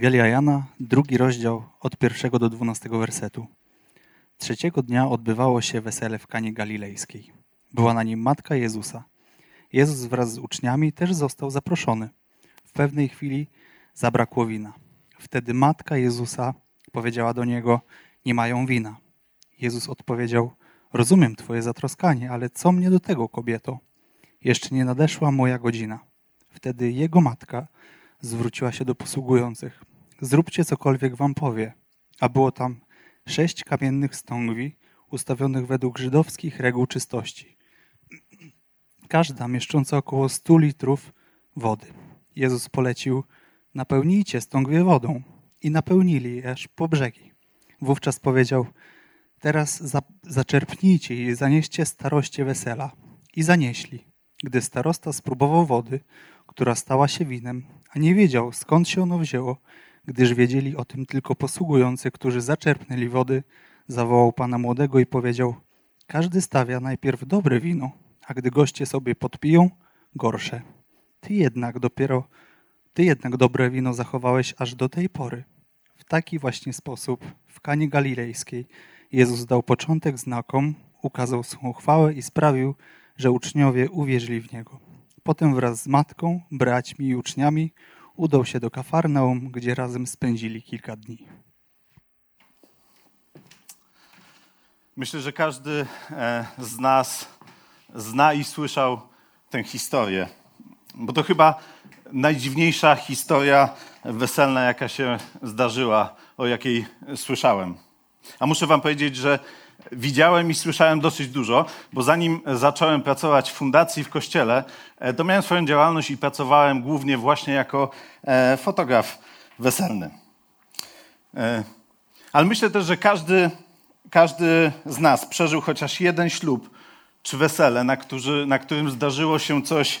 Ewangelia Jana, drugi rozdział od pierwszego do dwunastego wersetu. Trzeciego dnia odbywało się wesele w Kanie Galilejskiej. Była na nim matka Jezusa. Jezus wraz z uczniami też został zaproszony. W pewnej chwili zabrakło wina. Wtedy matka Jezusa powiedziała do niego: Nie mają wina. Jezus odpowiedział: Rozumiem Twoje zatroskanie, ale co mnie do tego, kobieto? Jeszcze nie nadeszła moja godzina. Wtedy jego matka zwróciła się do posługujących. Zróbcie cokolwiek wam powie. A było tam sześć kamiennych stągwi, ustawionych według żydowskich reguł czystości. Każda mieszcząca około stu litrów wody. Jezus polecił, napełnijcie stągwie wodą. I napełnili je aż po brzegi. Wówczas powiedział, teraz za, zaczerpnijcie i zanieście staroście wesela. I zanieśli. Gdy starosta spróbował wody, która stała się winem, a nie wiedział, skąd się ono wzięło, gdyż wiedzieli o tym tylko posługujący, którzy zaczerpnęli wody, zawołał pana młodego i powiedział: Każdy stawia najpierw dobre wino, a gdy goście sobie podpiją, gorsze. Ty jednak dopiero, ty jednak dobre wino zachowałeś aż do tej pory. W taki właśnie sposób w Kanie Galilejskiej Jezus dał początek znakom, ukazał swą chwałę i sprawił, że uczniowie uwierzyli w Niego. Potem wraz z matką, braćmi i uczniami udał się do Kafarnaum, gdzie razem spędzili kilka dni. Myślę, że każdy e, z nas zna i słyszał tę historię, bo to chyba najdziwniejsza historia weselna, jaka się zdarzyła, o jakiej słyszałem. A muszę Wam powiedzieć, że widziałem i słyszałem dosyć dużo, bo zanim zacząłem pracować w fundacji, w kościele, e, to miałem swoją działalność i pracowałem głównie właśnie jako e, fotograf weselny. E, ale myślę też, że każdy, każdy z nas przeżył chociaż jeden ślub czy wesele, na, którzy, na którym zdarzyło się coś,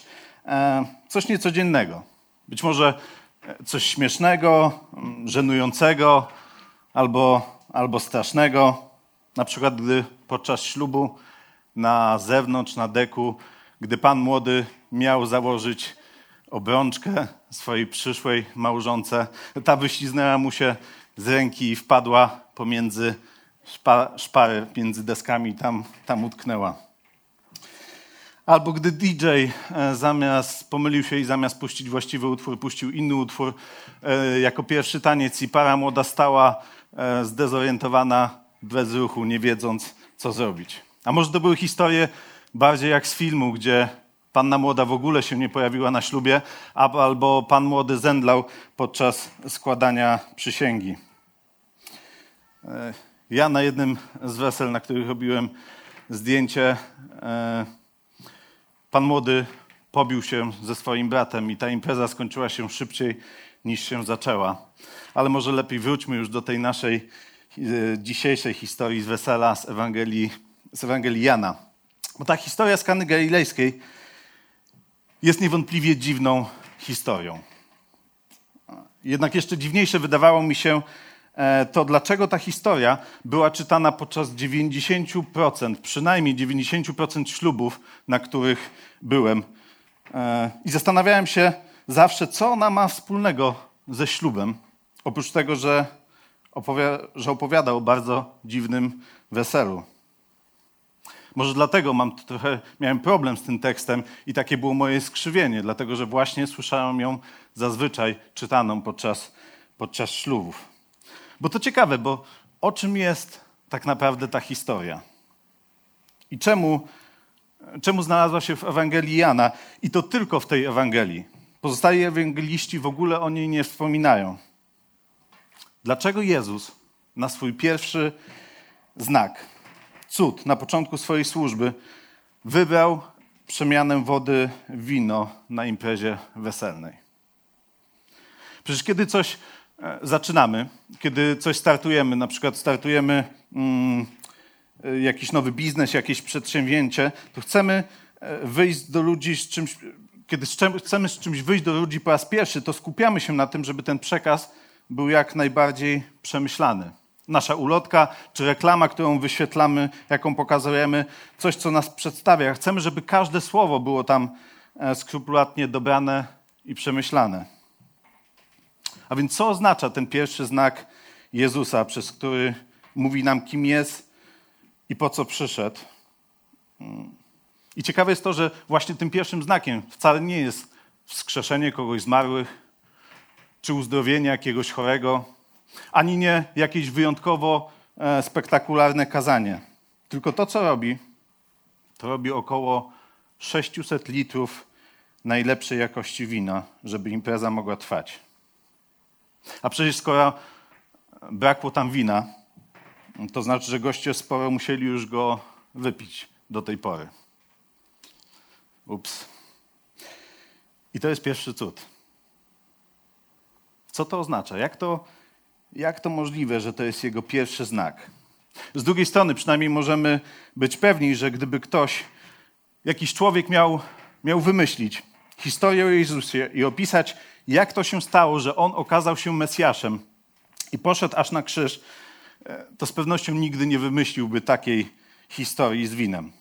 coś niecodziennego. Być może coś śmiesznego, żenującego albo, albo strasznego. Na przykład, gdy podczas ślubu na zewnątrz, na deku, gdy pan młody miał założyć obrączkę swojej przyszłej małżonce, ta wyśliznęła mu się z ręki i wpadła pomiędzy szpary, między deskami, tam, tam utknęła. Albo gdy DJ e, zamiast pomylił się i zamiast puścić właściwy utwór, puścił inny utwór e, jako pierwszy taniec i para młoda stała e, zdezorientowana bez ruchu, nie wiedząc, co zrobić. A może to były historie bardziej jak z filmu, gdzie panna młoda w ogóle się nie pojawiła na ślubie, albo pan młody zemdlał podczas składania przysięgi. E, ja na jednym z wesel, na których robiłem zdjęcie, e, pan młody pobił się ze swoim bratem i ta impreza skończyła się szybciej niż się zaczęła. Ale może lepiej wróćmy już do tej naszej dzisiejszej historii z wesela z Ewangelii, z Ewangelii Jana. Bo ta historia z Kany Galilejskiej jest niewątpliwie dziwną historią. Jednak jeszcze dziwniejsze wydawało mi się e, to, dlaczego ta historia była czytana podczas 90%, przynajmniej 90% ślubów, na których byłem. E, I zastanawiałem się zawsze, co ona ma wspólnego ze ślubem. Oprócz tego, że że opowiada o bardzo dziwnym weselu. Może dlatego mam trochę, miałem problem z tym tekstem i takie było moje skrzywienie, dlatego że właśnie słyszałem ją zazwyczaj czytaną podczas, podczas ślubów. Bo to ciekawe, bo o czym jest tak naprawdę ta historia? I czemu, czemu znalazła się w Ewangelii Jana? I to tylko w tej Ewangelii. Pozostali ewangeliści w ogóle o niej nie wspominają. Dlaczego Jezus na swój pierwszy znak, cud na początku swojej służby, wybrał przemianę wody w wino na imprezie weselnej. Przecież kiedy coś e, zaczynamy, kiedy coś startujemy, na przykład startujemy mm, e, jakiś nowy biznes, jakieś przedsięwzięcie, to chcemy e, wyjść do ludzi z czymś, kiedy chcemy z czymś wyjść do ludzi po raz pierwszy, to skupiamy się na tym, żeby ten przekaz był jak najbardziej przemyślany. Nasza ulotka czy reklama, którą wyświetlamy, jaką pokazujemy, coś, co nas przedstawia. Chcemy, żeby każde słowo było tam skrupulatnie dobrane i przemyślane. A więc co oznacza ten pierwszy znak Jezusa, przez który mówi nam, kim jest i po co przyszedł? I ciekawe jest to, że właśnie tym pierwszym znakiem wcale nie jest wskrzeszenie kogoś zmarłych, czy uzdrowienie jakiegoś chorego, ani nie jakieś wyjątkowo e, spektakularne kazanie. Tylko to, co robi, to robi około 600 litrów najlepszej jakości wina, żeby impreza mogła trwać. A przecież skoro brakło tam wina, to znaczy, że goście sporo musieli już go wypić do tej pory. Ups. I to jest pierwszy cud. Co to oznacza? Jak to, jak to możliwe, że to jest jego pierwszy znak? Z drugiej strony, przynajmniej możemy być pewni, że gdyby ktoś, jakiś człowiek miał, miał wymyślić historię o Jezusie i opisać, jak to się stało, że on okazał się Mesjaszem i poszedł aż na krzyż, e, to z pewnością nigdy nie wymyśliłby takiej historii z winem.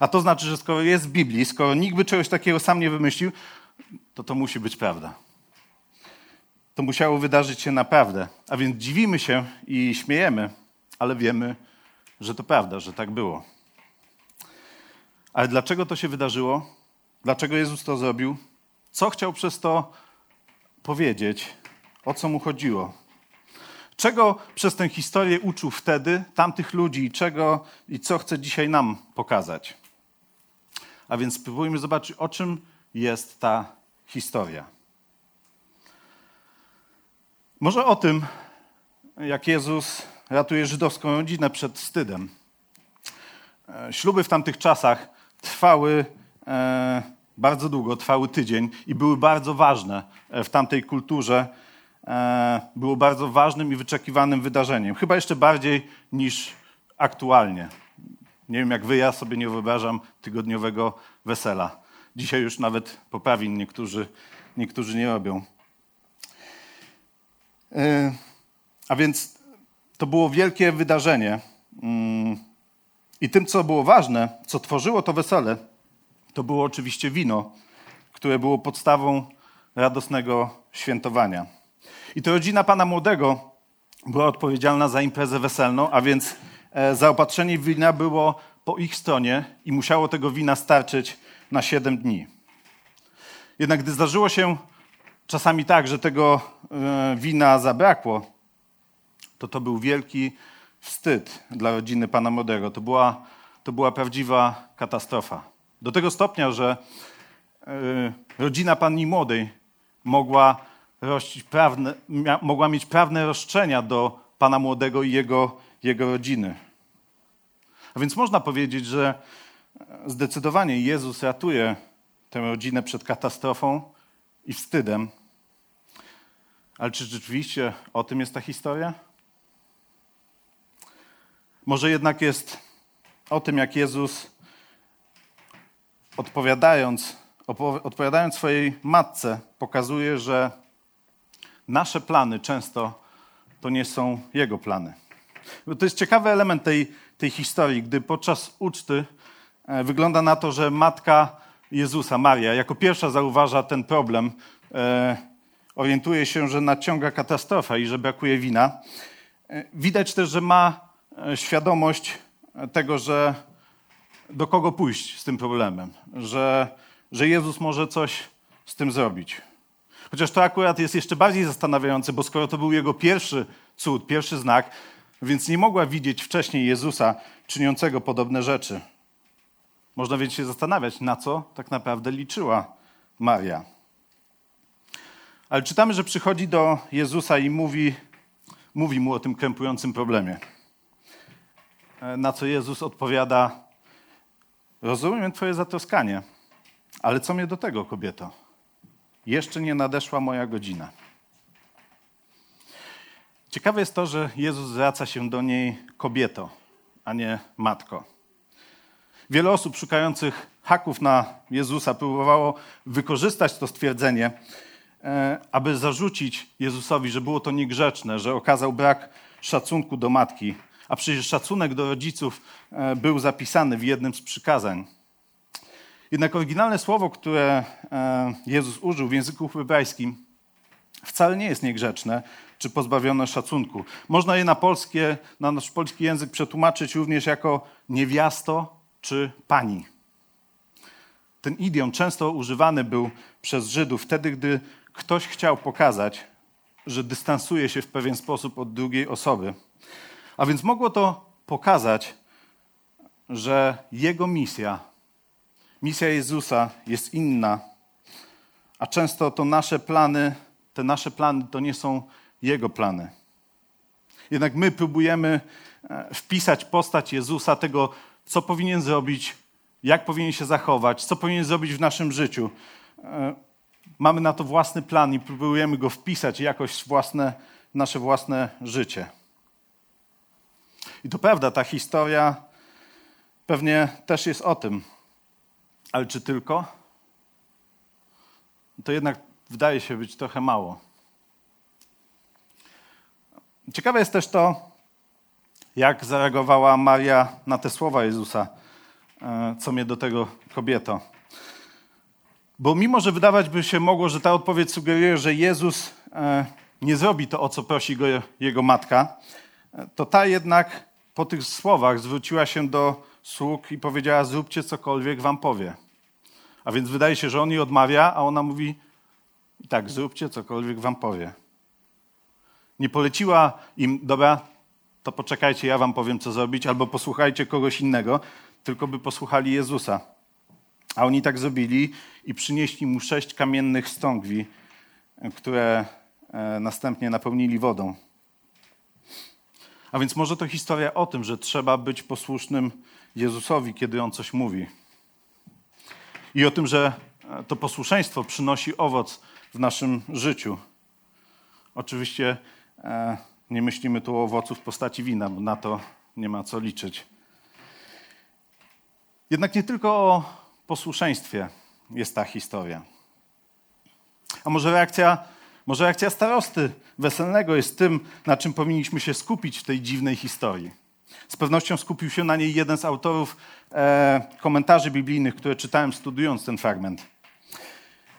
A to znaczy, że skoro jest w Biblii, skoro nikt by czegoś takiego sam nie wymyślił, to to musi być prawda. To musiało wydarzyć się naprawdę. A więc dziwimy się i śmiejemy, ale wiemy, że to prawda, że tak było. Ale dlaczego to się wydarzyło? Dlaczego Jezus to zrobił? Co chciał przez to powiedzieć? O co mu chodziło? Czego przez tę historię uczył wtedy tamtych ludzi i czego i co chce dzisiaj nam pokazać? A więc spróbujmy zobaczyć, o czym jest ta historia. Może o tym, jak Jezus ratuje żydowską rodzinę przed wstydem. E, śluby w tamtych czasach trwały e, bardzo długo, trwały tydzień i były bardzo ważne e, w tamtej kulturze było bardzo ważnym i wyczekiwanym wydarzeniem. Chyba jeszcze bardziej niż aktualnie. Nie wiem jak wy, ja sobie nie wyobrażam tygodniowego wesela. Dzisiaj już nawet poprawin niektórzy, niektórzy nie robią. E, a więc to było wielkie wydarzenie. Mm, I tym, co było ważne, co tworzyło to wesele, to było oczywiście wino, które było podstawą radosnego świętowania. I to rodzina pana młodego była odpowiedzialna za imprezę weselną, a więc e, zaopatrzenie wina było po ich stronie i musiało tego wina starczyć na 7 dni. Jednak gdy zdarzyło się czasami tak, że tego e, wina zabrakło, to to był wielki wstyd dla rodziny pana młodego. To była, to była prawdziwa katastrofa. Do tego stopnia, że e, rodzina pani młodej mogła prawne, mogła mieć prawne roszczenia do pana młodego i jego, jego rodziny. A więc można powiedzieć, że zdecydowanie Jezus ratuje tę rodzinę przed katastrofą i wstydem. Ale czy rzeczywiście o tym jest ta historia? Może jednak jest o tym, jak Jezus odpowiadając, odpowiadając swojej matce, pokazuje, że nasze plany często to nie są Jego plany. To jest ciekawy element tej, tej historii, gdy podczas uczty e, wygląda na to, że matka Jezusa, Maria, jako pierwsza zauważa ten problem, e, orientuje się, że nadciąga katastrofa i że brakuje wina. E, widać też, że ma świadomość tego, że do kogo pójść z tym problemem, że, że Jezus może coś z tym zrobić. Chociaż to akurat jest jeszcze bardziej zastanawiające, bo skoro to był jego pierwszy cud, pierwszy znak, więc nie mogła widzieć wcześniej Jezusa czyniącego podobne rzeczy. Można więc się zastanawiać, na co tak naprawdę liczyła Maria. Ale czytamy, że przychodzi do Jezusa i mówi, mówi mu o tym krępującym problemie. Na co Jezus odpowiada: Rozumiem Twoje zatroskanie Ale co mnie do tego, kobieto? Jeszcze nie nadeszła moja godzina. Ciekawe jest to, że Jezus zwraca się do niej kobieto, a nie matko. Wiele osób szukających haków na Jezusa próbowało wykorzystać to stwierdzenie, e, aby zarzucić Jezusowi, że było to niegrzeczne, że okazał brak szacunku do matki, a przecież szacunek do rodziców e, był zapisany w jednym z przykazań. Jednak oryginalne słowo, które e, Jezus użył w języku hebrajskim, wcale nie jest niegrzeczne czy pozbawione szacunku. Można je na, polskie, na nasz polski język przetłumaczyć również jako niewiasto czy pani. Ten idiom często używany był przez Żydów wtedy, gdy ktoś chciał pokazać, że dystansuje się w pewien sposób od drugiej osoby. A więc mogło to pokazać, że jego misja, misja Jezusa jest inna, a często to nasze plany, te nasze plany to nie są jego plany. Jednak my próbujemy e, wpisać postać Jezusa, tego, co powinien zrobić, jak powinien się zachować, co powinien zrobić w naszym życiu. E, mamy na to własny plan i próbujemy go wpisać jakoś w własne, nasze własne życie. I to prawda, ta historia pewnie też jest o tym. Ale czy tylko? To jednak wydaje się być trochę mało. Ciekawe jest też to, jak zareagowała Maria na te słowa Jezusa, e, co mnie do tego kobieto. Bo mimo, że wydawać by się mogło, że ta odpowiedź sugeruje, że Jezus e, nie zrobi to, o co prosi go jego matka, e, to ta jednak po tych słowach zwróciła się do sług i powiedziała: Zróbcie cokolwiek wam powie. A więc wydaje się, że on jej odmawia, a ona mówi: Tak, zróbcie cokolwiek wam powie. Nie poleciła im, dobra, to poczekajcie, ja wam powiem, co zrobić, albo posłuchajcie kogoś innego, tylko by posłuchali Jezusa. A oni tak zrobili i przynieśli mu sześć kamiennych stągwi, które e, następnie napełnili wodą. A więc może to historia o tym, że trzeba być posłusznym Jezusowi, kiedy on coś mówi. I o tym, że e, to posłuszeństwo przynosi owoc w naszym życiu. Oczywiście e, nie myślimy tu o owocu w postaci wina, bo na to nie ma co liczyć. Jednak nie tylko o posłuszeństwie jest ta historia. A może reakcja, może reakcja starosty weselnego jest tym, na czym powinniśmy się skupić w tej dziwnej historii. Z pewnością skupił się na niej jeden z autorów e, komentarzy biblijnych, które czytałem studiując ten fragment.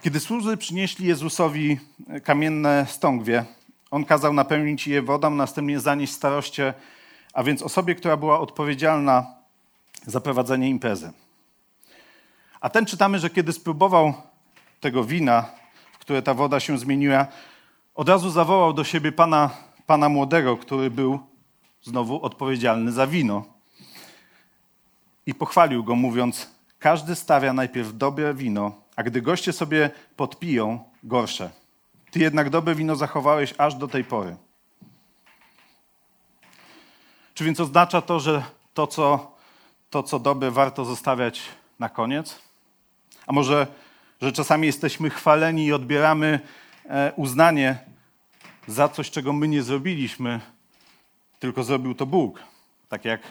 Kiedy słudzy przynieśli Jezusowi kamienne stągwie, on kazał napełnić je wodą, następnie zanieść staroście, a więc osobie, która była odpowiedzialna za prowadzenie imprezy. A ten czytamy, że kiedy spróbował tego wina, w które ta woda się zmieniła, od razu zawołał do siebie pana, pana młodego, który był znowu odpowiedzialny za wino. I pochwalił go, mówiąc: Każdy stawia najpierw dobre wino, a gdy goście sobie podpiją, gorsze. Ty jednak dobre wino zachowałeś aż do tej pory. Czy więc oznacza to, że to, co, to, co dobre, warto zostawiać na koniec? A może, że czasami jesteśmy chwaleni i odbieramy e, uznanie za coś, czego my nie zrobiliśmy, tylko zrobił to Bóg, tak jak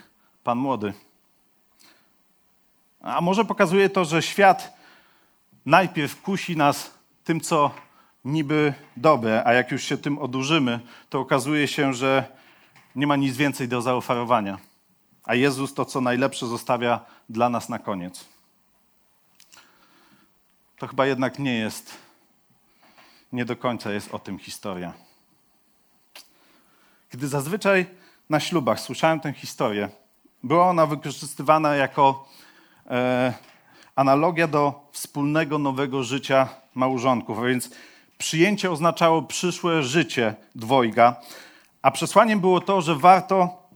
Pan Młody. A może pokazuje to, że świat najpierw kusi nas tym, co niby dobre, a jak już się tym odurzymy, to okazuje się, że nie ma nic więcej do zaoferowania. A Jezus to, co najlepsze, zostawia dla nas na koniec. To chyba jednak nie jest, nie do końca jest o tym historia. Kiedy zazwyczaj na ślubach słyszałem tę historię, była ona wykorzystywana jako e, analogia do wspólnego nowego życia małżonków, a więc przyjęcie oznaczało przyszłe życie dwojga, a przesłaniem było to, że warto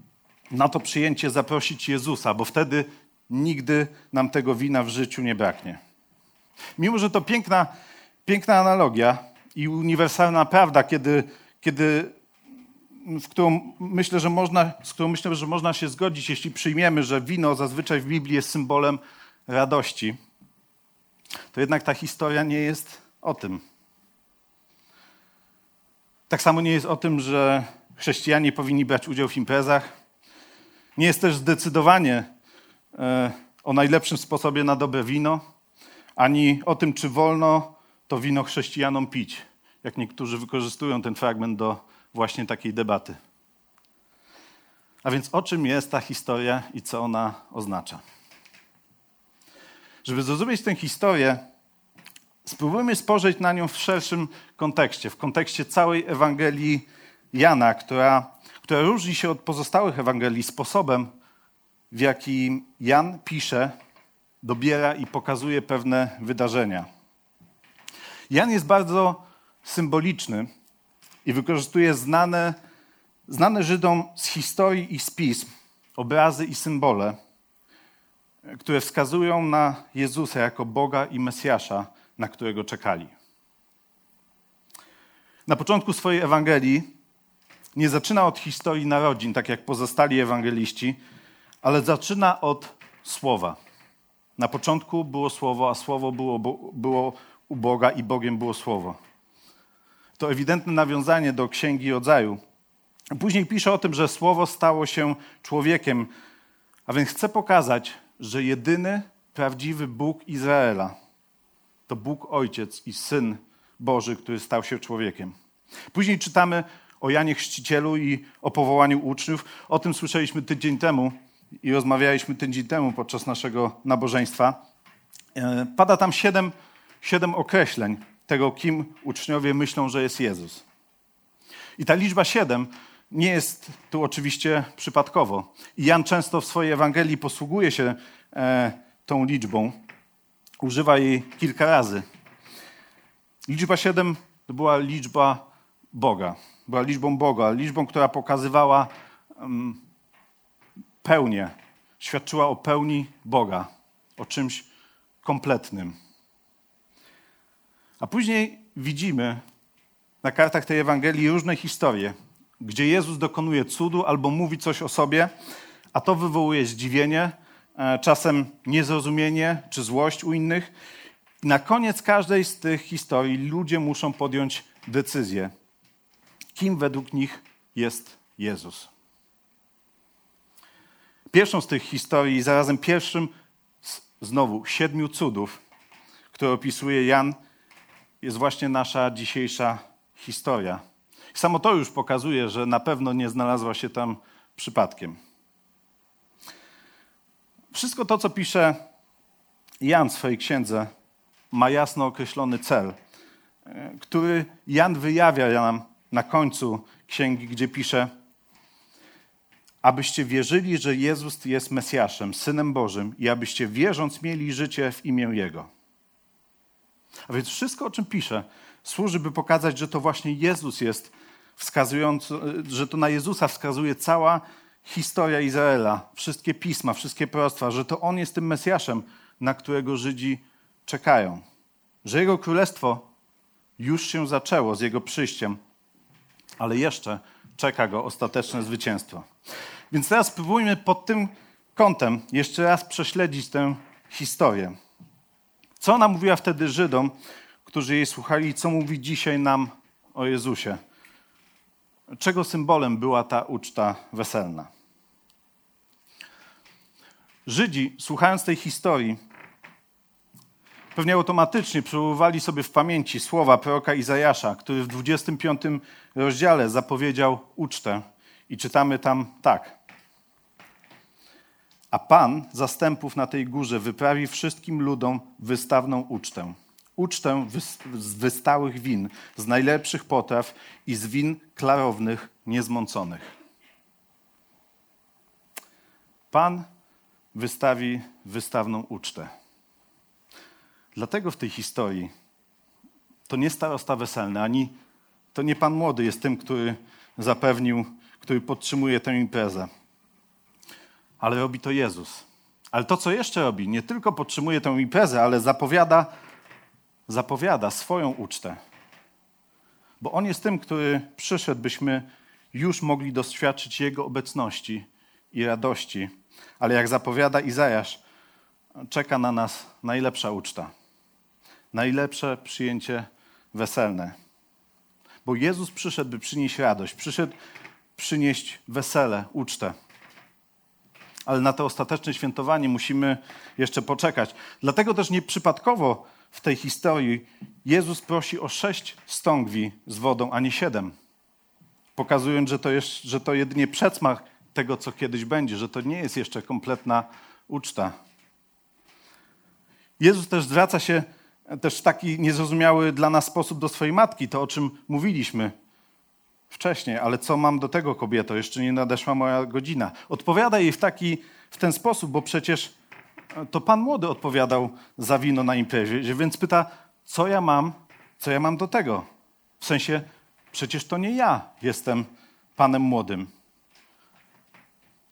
na to przyjęcie zaprosić Jezusa, bo wtedy nigdy nam tego wina w życiu nie braknie. Mimo, że to piękna, piękna analogia i uniwersalna prawda, kiedy, kiedy w którą myślę, że można, z którą myślę, że można się zgodzić, jeśli przyjmiemy, że wino zazwyczaj w Biblii jest symbolem radości, to jednak ta historia nie jest o tym. Tak samo nie jest o tym, że chrześcijanie powinni brać udział w imprezach. Nie jest też zdecydowanie e, o najlepszym sposobie na dobre wino, ani o tym, czy wolno to wino chrześcijanom pić, jak niektórzy wykorzystują ten fragment do właśnie takiej debaty. A więc o czym jest ta historia i co ona oznacza? Żeby zrozumieć tę historię, spróbujmy spojrzeć na nią w szerszym kontekście, w kontekście całej Ewangelii Jana, która, która różni się od pozostałych Ewangelii sposobem, w jaki Jan pisze, dobiera i pokazuje pewne wydarzenia. Jan jest bardzo symboliczny i wykorzystuje znane, znane Żydom z historii i z pism obrazy i symbole, które wskazują na Jezusa jako Boga i Mesjasza, na którego czekali. Na początku swojej Ewangelii nie zaczyna od historii narodzin, tak jak pozostali ewangeliści, ale zaczyna od słowa. Na początku było słowo, a słowo było, było u Boga i Bogiem było słowo. To ewidentne nawiązanie do Księgi Rodzaju. Później pisze o tym, że słowo stało się człowiekiem, a więc chce pokazać, że jedyny prawdziwy Bóg Izraela to Bóg Ojciec i Syn Boży, który stał się człowiekiem. Później czytamy o Janie Chrzcicielu i o powołaniu uczniów. O tym słyszeliśmy tydzień temu i rozmawialiśmy tydzień temu podczas naszego nabożeństwa. E, pada tam siedem, siedem określeń tego, kim uczniowie myślą, że jest Jezus. I ta liczba siedem nie jest tu oczywiście przypadkowo. I Jan często w swojej Ewangelii posługuje się e, tą liczbą. Używa jej kilka razy. Liczba siedem to była liczba Boga. Była liczbą Boga, liczbą, która pokazywała um, pełnię, świadczyła o pełni Boga, o czymś kompletnym. A później widzimy na kartach tej Ewangelii różne historie, gdzie Jezus dokonuje cudu albo mówi coś o sobie, a to wywołuje zdziwienie, czasem niezrozumienie czy złość u innych. Na koniec każdej z tych historii ludzie muszą podjąć decyzję, kim według nich jest Jezus. Pierwszą z tych historii, zarazem pierwszym znowu siedmiu cudów, które opisuje Jan, jest właśnie nasza dzisiejsza historia. Samo to już pokazuje, że na pewno nie znalazła się tam przypadkiem. Wszystko to, co pisze Jan w swojej księdze, ma jasno określony cel, e, który Jan wyjawia nam na końcu księgi, gdzie pisze: Abyście wierzyli, że Jezus jest Mesjaszem, synem Bożym, i abyście wierząc mieli życie w imię Jego. A więc wszystko, o czym pisze, służy, by pokazać, że to właśnie Jezus jest wskazujący, że to na Jezusa wskazuje cała historia Izraela, wszystkie pisma, wszystkie proroctwa, że to On jest tym Mesjaszem, na którego Żydzi czekają. Że Jego królestwo już się zaczęło z Jego przyjściem, ale jeszcze czeka Go ostateczne zwycięstwo. Więc teraz spróbujmy pod tym kątem jeszcze raz prześledzić tę historię. Co ona mówiła wtedy Żydom, którzy jej słuchali, i co mówi dzisiaj nam o Jezusie? Czego symbolem była ta uczta weselna? Żydzi, słuchając tej historii, pewnie automatycznie przywoływali sobie w pamięci słowa proroka Izajasza, który w 25 rozdziale zapowiedział ucztę. I czytamy tam tak. A Pan zastępów na tej górze wyprawi wszystkim ludom wystawną ucztę. Ucztę z wystałych win, z najlepszych potraw i z win klarownych, niezmąconych. Pan wystawi wystawną ucztę. Dlatego w tej historii to nie starosta weselny, ani to nie pan młody jest tym, który zapewnił, który podtrzymuje tę imprezę. Ale robi to Jezus. Ale to, co jeszcze robi, nie tylko podtrzymuje tę imprezę, ale zapowiada, zapowiada swoją ucztę. Bo On jest tym, który przyszedł, byśmy już mogli doświadczyć Jego obecności i radości. Ale jak zapowiada Izajasz, czeka na nas najlepsza uczta. najlepsze przyjęcie weselne. Bo Jezus przyszedł, by przynieść radość, przyszedł przynieść wesele, ucztę. Ale na to ostateczne świętowanie musimy jeszcze poczekać. Dlatego też nieprzypadkowo w tej historii Jezus prosi o sześć stągwi z wodą, a nie siedem. Pokazując, że to, jest, że to jedynie przedsmak tego, co kiedyś będzie, że to nie jest jeszcze kompletna uczta. Jezus też zwraca się też w taki niezrozumiały dla nas sposób do swojej matki, to o czym mówiliśmy wcześniej, ale co mam do tego kobieto, jeszcze nie nadeszła moja godzina. Odpowiada jej w, taki, w ten sposób, bo przecież to pan młody odpowiadał za wino na imprezie, więc pyta, co ja mam, co ja mam do tego? W sensie, przecież to nie ja jestem panem młodym.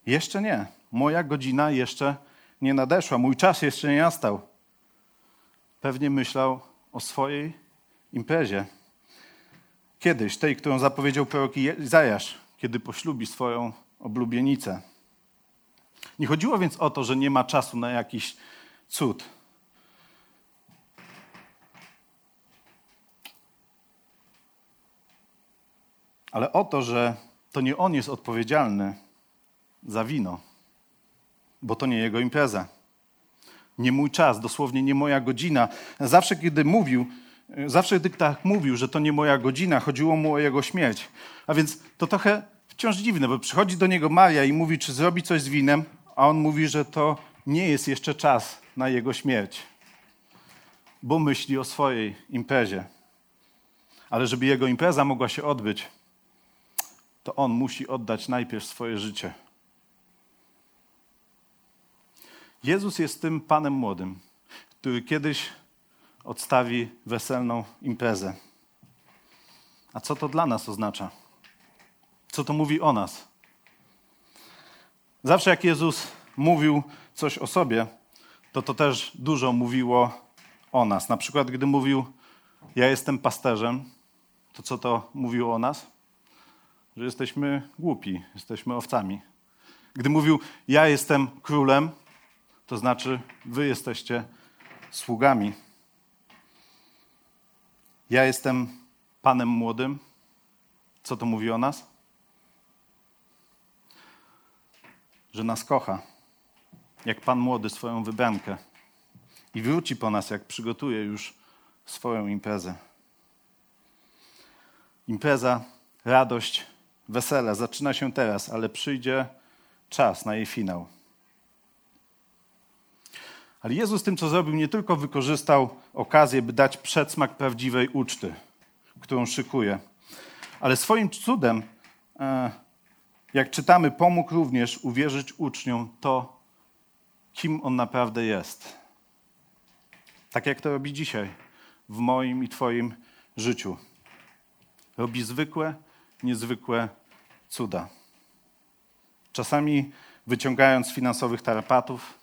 Jeszcze nie. Moja godzina jeszcze nie nadeszła, mój czas jeszcze nie nastał. Pewnie myślał o swojej imprezie. Kiedyś, tej, którą zapowiedział prorok Izajasz, kiedy poślubi swoją oblubienicę. Nie chodziło więc o to, że nie ma czasu na jakiś cud. Ale o to, że to nie on jest odpowiedzialny za wino, bo to nie jego impreza. Nie mój czas, dosłownie nie moja godzina. Zawsze, kiedy mówił, zawsze gdy tak mówił, że to nie moja godzina, chodziło mu o jego śmierć. A więc to trochę wciąż dziwne, bo przychodzi do niego Maria i mówi, czy zrobi coś z winem, a on mówi, że to nie jest jeszcze czas na jego śmierć, bo myśli o swojej imprezie. Ale żeby jego impreza mogła się odbyć, to on musi oddać najpierw swoje życie. Jezus jest tym Panem młodym, który kiedyś odstawi weselną imprezę. A co to dla nas oznacza? Co to mówi o nas? Zawsze jak Jezus mówił coś o sobie, to to też dużo mówiło o nas. Na przykład, gdy mówił, ja jestem pasterzem, to co to mówiło o nas? Że jesteśmy głupi, jesteśmy owcami. Gdy mówił, ja jestem królem, to znaczy wy jesteście sługami. Ja jestem panem młodym. Co to mówi o nas? Że nas kocha, jak Pan młody swoją wybrankę i wróci po nas, jak przygotuje już swoją imprezę. Impreza, radość, wesele zaczyna się teraz, ale przyjdzie czas na jej finał. Ale Jezus tym, co zrobił, nie tylko wykorzystał okazję, by dać przedsmak prawdziwej uczty, którą szykuje, ale swoim cudem e, jak czytamy, pomógł również uwierzyć uczniom to, kim on naprawdę jest. Tak jak to robi dzisiaj w moim i Twoim życiu. Robi zwykłe, niezwykłe cuda. Czasami wyciągając finansowych tarapatów,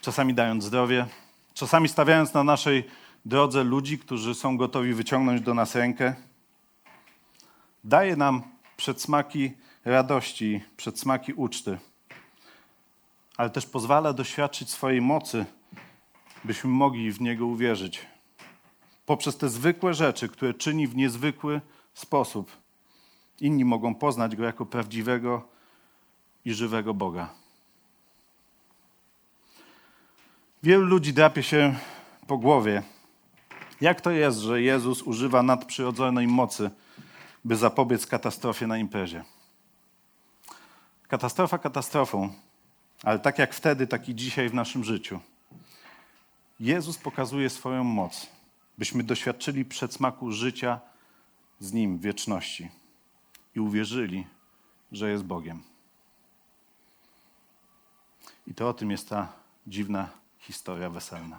czasami dając zdrowie, czasami stawiając na naszej drodze ludzi, którzy są gotowi wyciągnąć do nas rękę. Daje nam przedsmaki radości, przedsmaki uczty, ale też pozwala doświadczyć swojej mocy, byśmy mogli w Niego uwierzyć. Poprzez te zwykłe rzeczy, które czyni w niezwykły sposób, inni mogą poznać Go jako prawdziwego i żywego Boga. Wielu ludzi drapie się po głowie. Jak to jest, że Jezus używa nadprzyrodzonej mocy? By zapobiec katastrofie na imprezie. Katastrofa katastrofą, ale tak jak wtedy, tak i dzisiaj w naszym życiu. Jezus pokazuje swoją moc, byśmy doświadczyli przedsmaku życia z Nim w wieczności i uwierzyli, że jest Bogiem. I to o tym jest ta dziwna historia weselna.